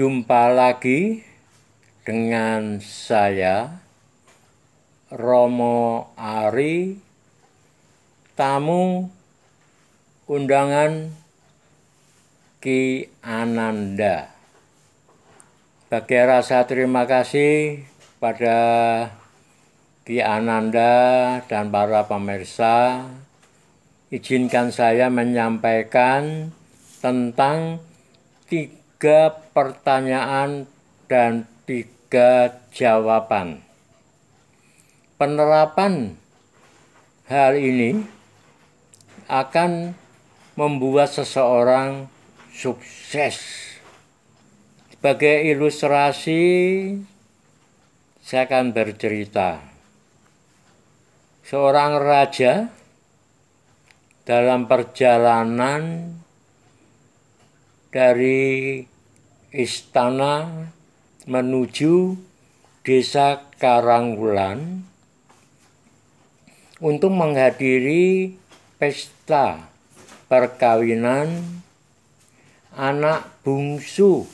Jumpa lagi dengan saya Romo Ari tamu undangan Ki Ananda. Bagi rasa terima kasih pada Ki Ananda dan para pemirsa izinkan saya menyampaikan tentang tiga pertanyaan dan tiga jawaban. Penerapan hal ini akan membuat seseorang sukses. Sebagai ilustrasi, saya akan bercerita. Seorang raja dalam perjalanan dari istana menuju desa Karangwulan untuk menghadiri pesta perkawinan anak bungsu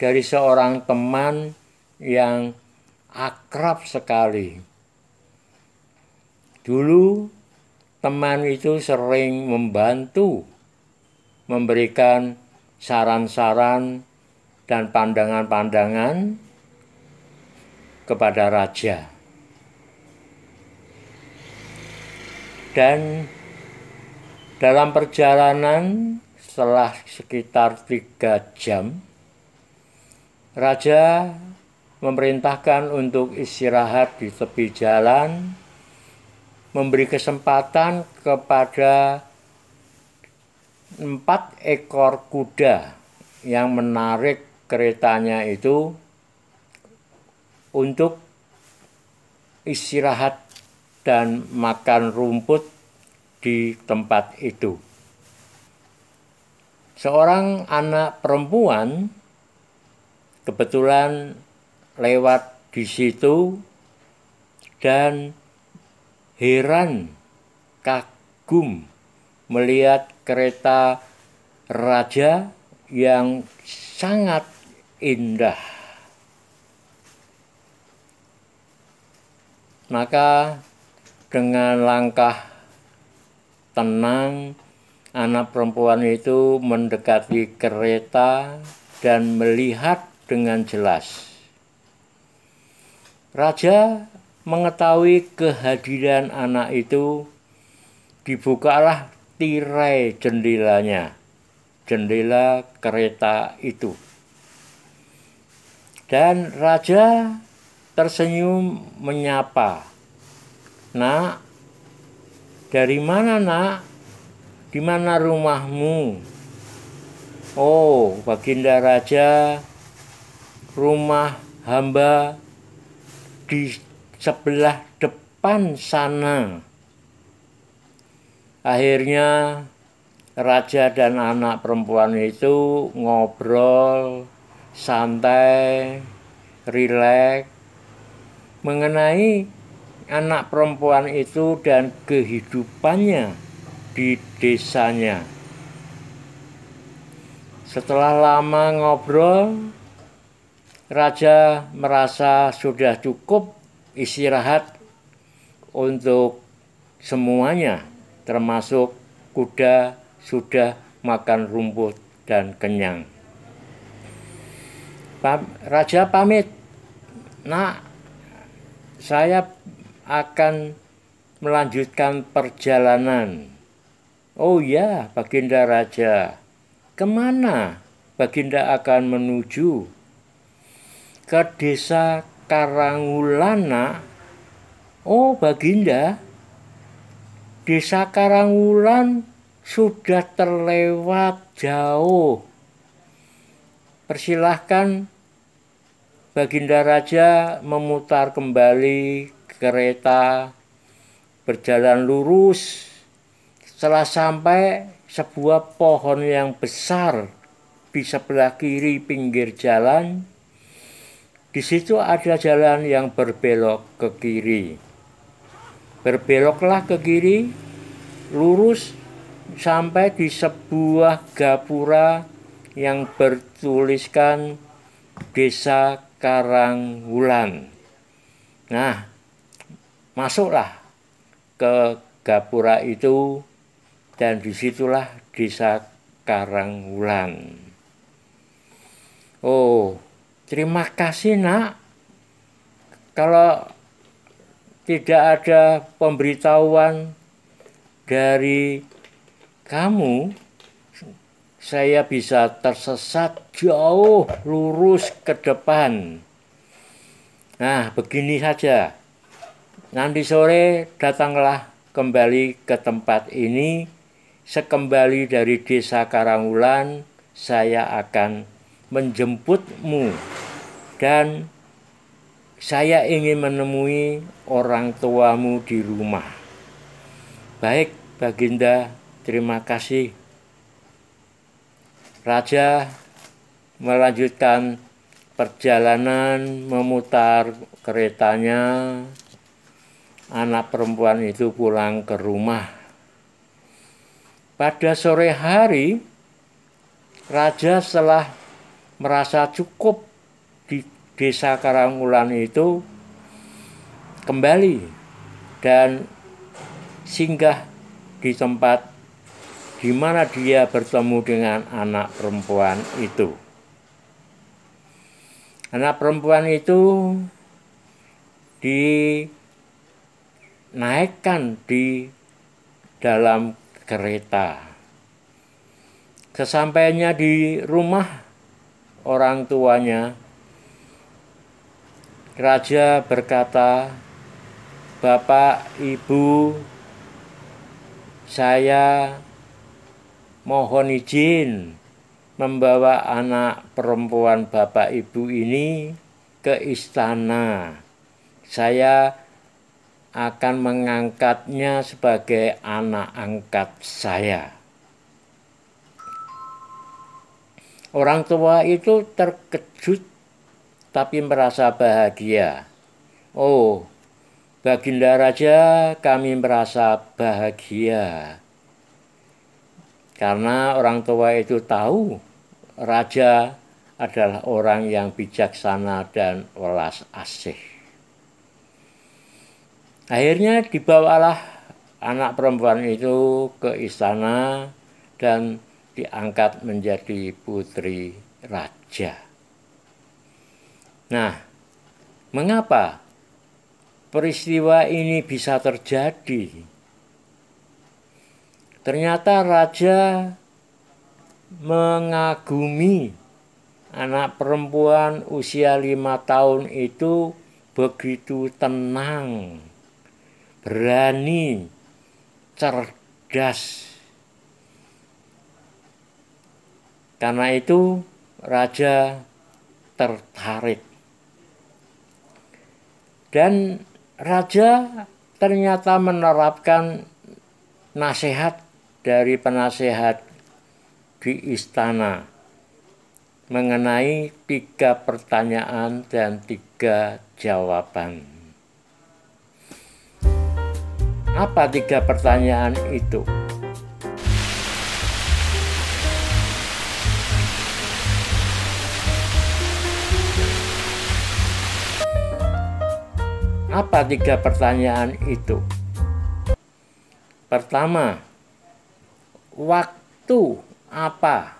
dari seorang teman yang akrab sekali. Dulu teman itu sering membantu memberikan saran-saran dan pandangan-pandangan kepada raja. Dan dalam perjalanan setelah sekitar tiga jam, raja memerintahkan untuk istirahat di tepi jalan, memberi kesempatan kepada empat ekor kuda yang menarik keretanya itu untuk istirahat dan makan rumput di tempat itu. Seorang anak perempuan kebetulan lewat di situ dan heran kagum melihat kereta raja yang sangat indah. Maka dengan langkah tenang anak perempuan itu mendekati kereta dan melihat dengan jelas. Raja mengetahui kehadiran anak itu, dibukalah tirai jendelanya, jendela kereta itu. Dan raja tersenyum menyapa, "Nak, dari mana, Nak? Di mana rumahmu?" "Oh, Baginda Raja, rumah hamba di sebelah depan sana." Akhirnya raja dan anak perempuan itu ngobrol santai, rileks mengenai anak perempuan itu dan kehidupannya di desanya. Setelah lama ngobrol, raja merasa sudah cukup istirahat untuk semuanya termasuk kuda sudah makan rumput dan kenyang. Raja pamit, nak, saya akan melanjutkan perjalanan. Oh ya, Baginda Raja, ke mana Baginda akan menuju? Ke desa Karangulana. Oh, Baginda, Desa Karangwulan sudah terlewat jauh. Persilahkan Baginda Raja memutar kembali kereta berjalan lurus setelah sampai sebuah pohon yang besar di sebelah kiri pinggir jalan. Di situ ada jalan yang berbelok ke kiri. Berbeloklah ke kiri, lurus sampai di sebuah gapura yang bertuliskan desa Karangwulan. Nah, masuklah ke Gapura itu dan di situlah desa Karangwulan. Oh, terima kasih nak. Kalau tidak ada pemberitahuan dari kamu, saya bisa tersesat jauh lurus ke depan. Nah, begini saja. Nanti sore datanglah kembali ke tempat ini. Sekembali dari desa Karangulan, saya akan menjemputmu dan saya ingin menemui orang tuamu di rumah. Baik, Baginda, terima kasih. Raja melanjutkan perjalanan memutar keretanya. Anak perempuan itu pulang ke rumah. Pada sore hari, raja setelah merasa cukup di desa Karangulan itu kembali dan singgah di tempat di mana dia bertemu dengan anak perempuan itu. Anak perempuan itu dinaikkan di dalam kereta. Sesampainya di rumah orang tuanya, raja berkata, "Bapak, Ibu, saya mohon izin membawa anak perempuan bapak ibu ini ke istana. Saya akan mengangkatnya sebagai anak angkat saya. Orang tua itu terkejut tapi merasa bahagia. Oh, Baginda Raja, kami merasa bahagia. Karena orang tua itu tahu raja adalah orang yang bijaksana dan welas asih. Akhirnya dibawalah anak perempuan itu ke istana dan diangkat menjadi putri raja. Nah, mengapa peristiwa ini bisa terjadi? Ternyata raja mengagumi anak perempuan usia lima tahun itu begitu tenang, berani, cerdas. Karena itu raja tertarik. Dan raja ternyata menerapkan nasihat dari penasehat di istana mengenai tiga pertanyaan dan tiga jawaban. Apa tiga pertanyaan itu? Apa tiga pertanyaan itu? Pertama, waktu apa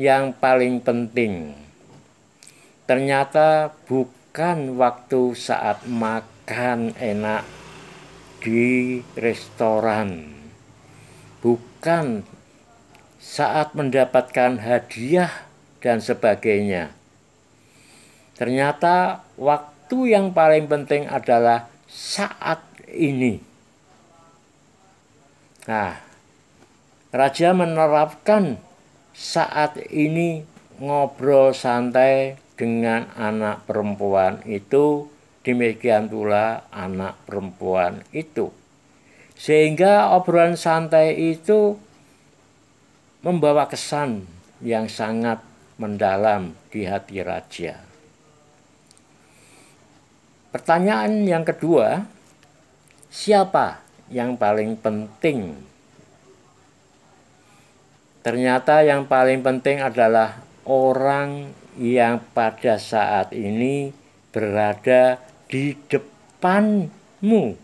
yang paling penting? Ternyata bukan waktu saat makan enak di restoran, bukan saat mendapatkan hadiah dan sebagainya. Ternyata waktu yang paling penting adalah saat ini. Nah, Raja menerapkan saat ini ngobrol santai dengan anak perempuan itu, demikian pula anak perempuan itu. Sehingga obrolan santai itu membawa kesan yang sangat mendalam di hati raja. Pertanyaan yang kedua, siapa yang paling penting Ternyata yang paling penting adalah orang yang pada saat ini berada di depanmu.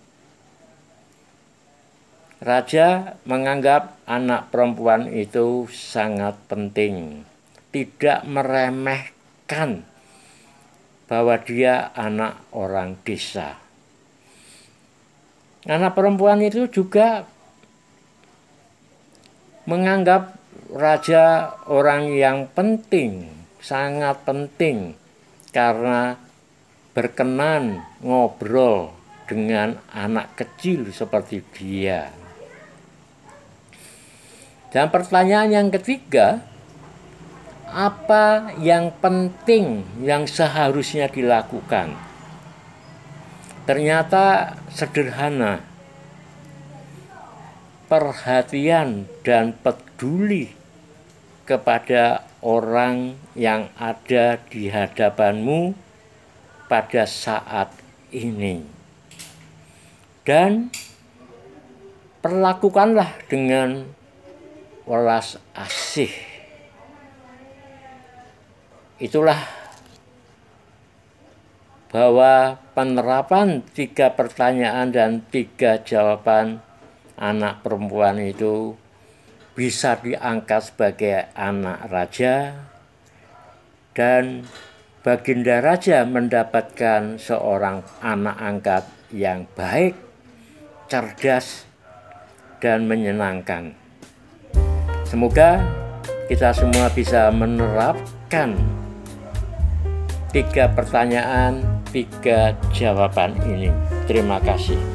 Raja menganggap anak perempuan itu sangat penting, tidak meremehkan bahwa dia anak orang desa. Anak perempuan itu juga menganggap raja orang yang penting, sangat penting karena berkenan ngobrol dengan anak kecil seperti dia. Dan pertanyaan yang ketiga, apa yang penting yang seharusnya dilakukan? Ternyata sederhana. Perhatian dan peduli kepada orang yang ada di hadapanmu pada saat ini. Dan perlakukanlah dengan welas asih. Itulah bahwa penerapan tiga pertanyaan dan tiga jawaban anak perempuan itu bisa diangkat sebagai anak raja dan Baginda Raja mendapatkan seorang anak angkat yang baik, cerdas, dan menyenangkan. Semoga kita semua bisa menerapkan tiga pertanyaan, tiga jawaban ini. Terima kasih.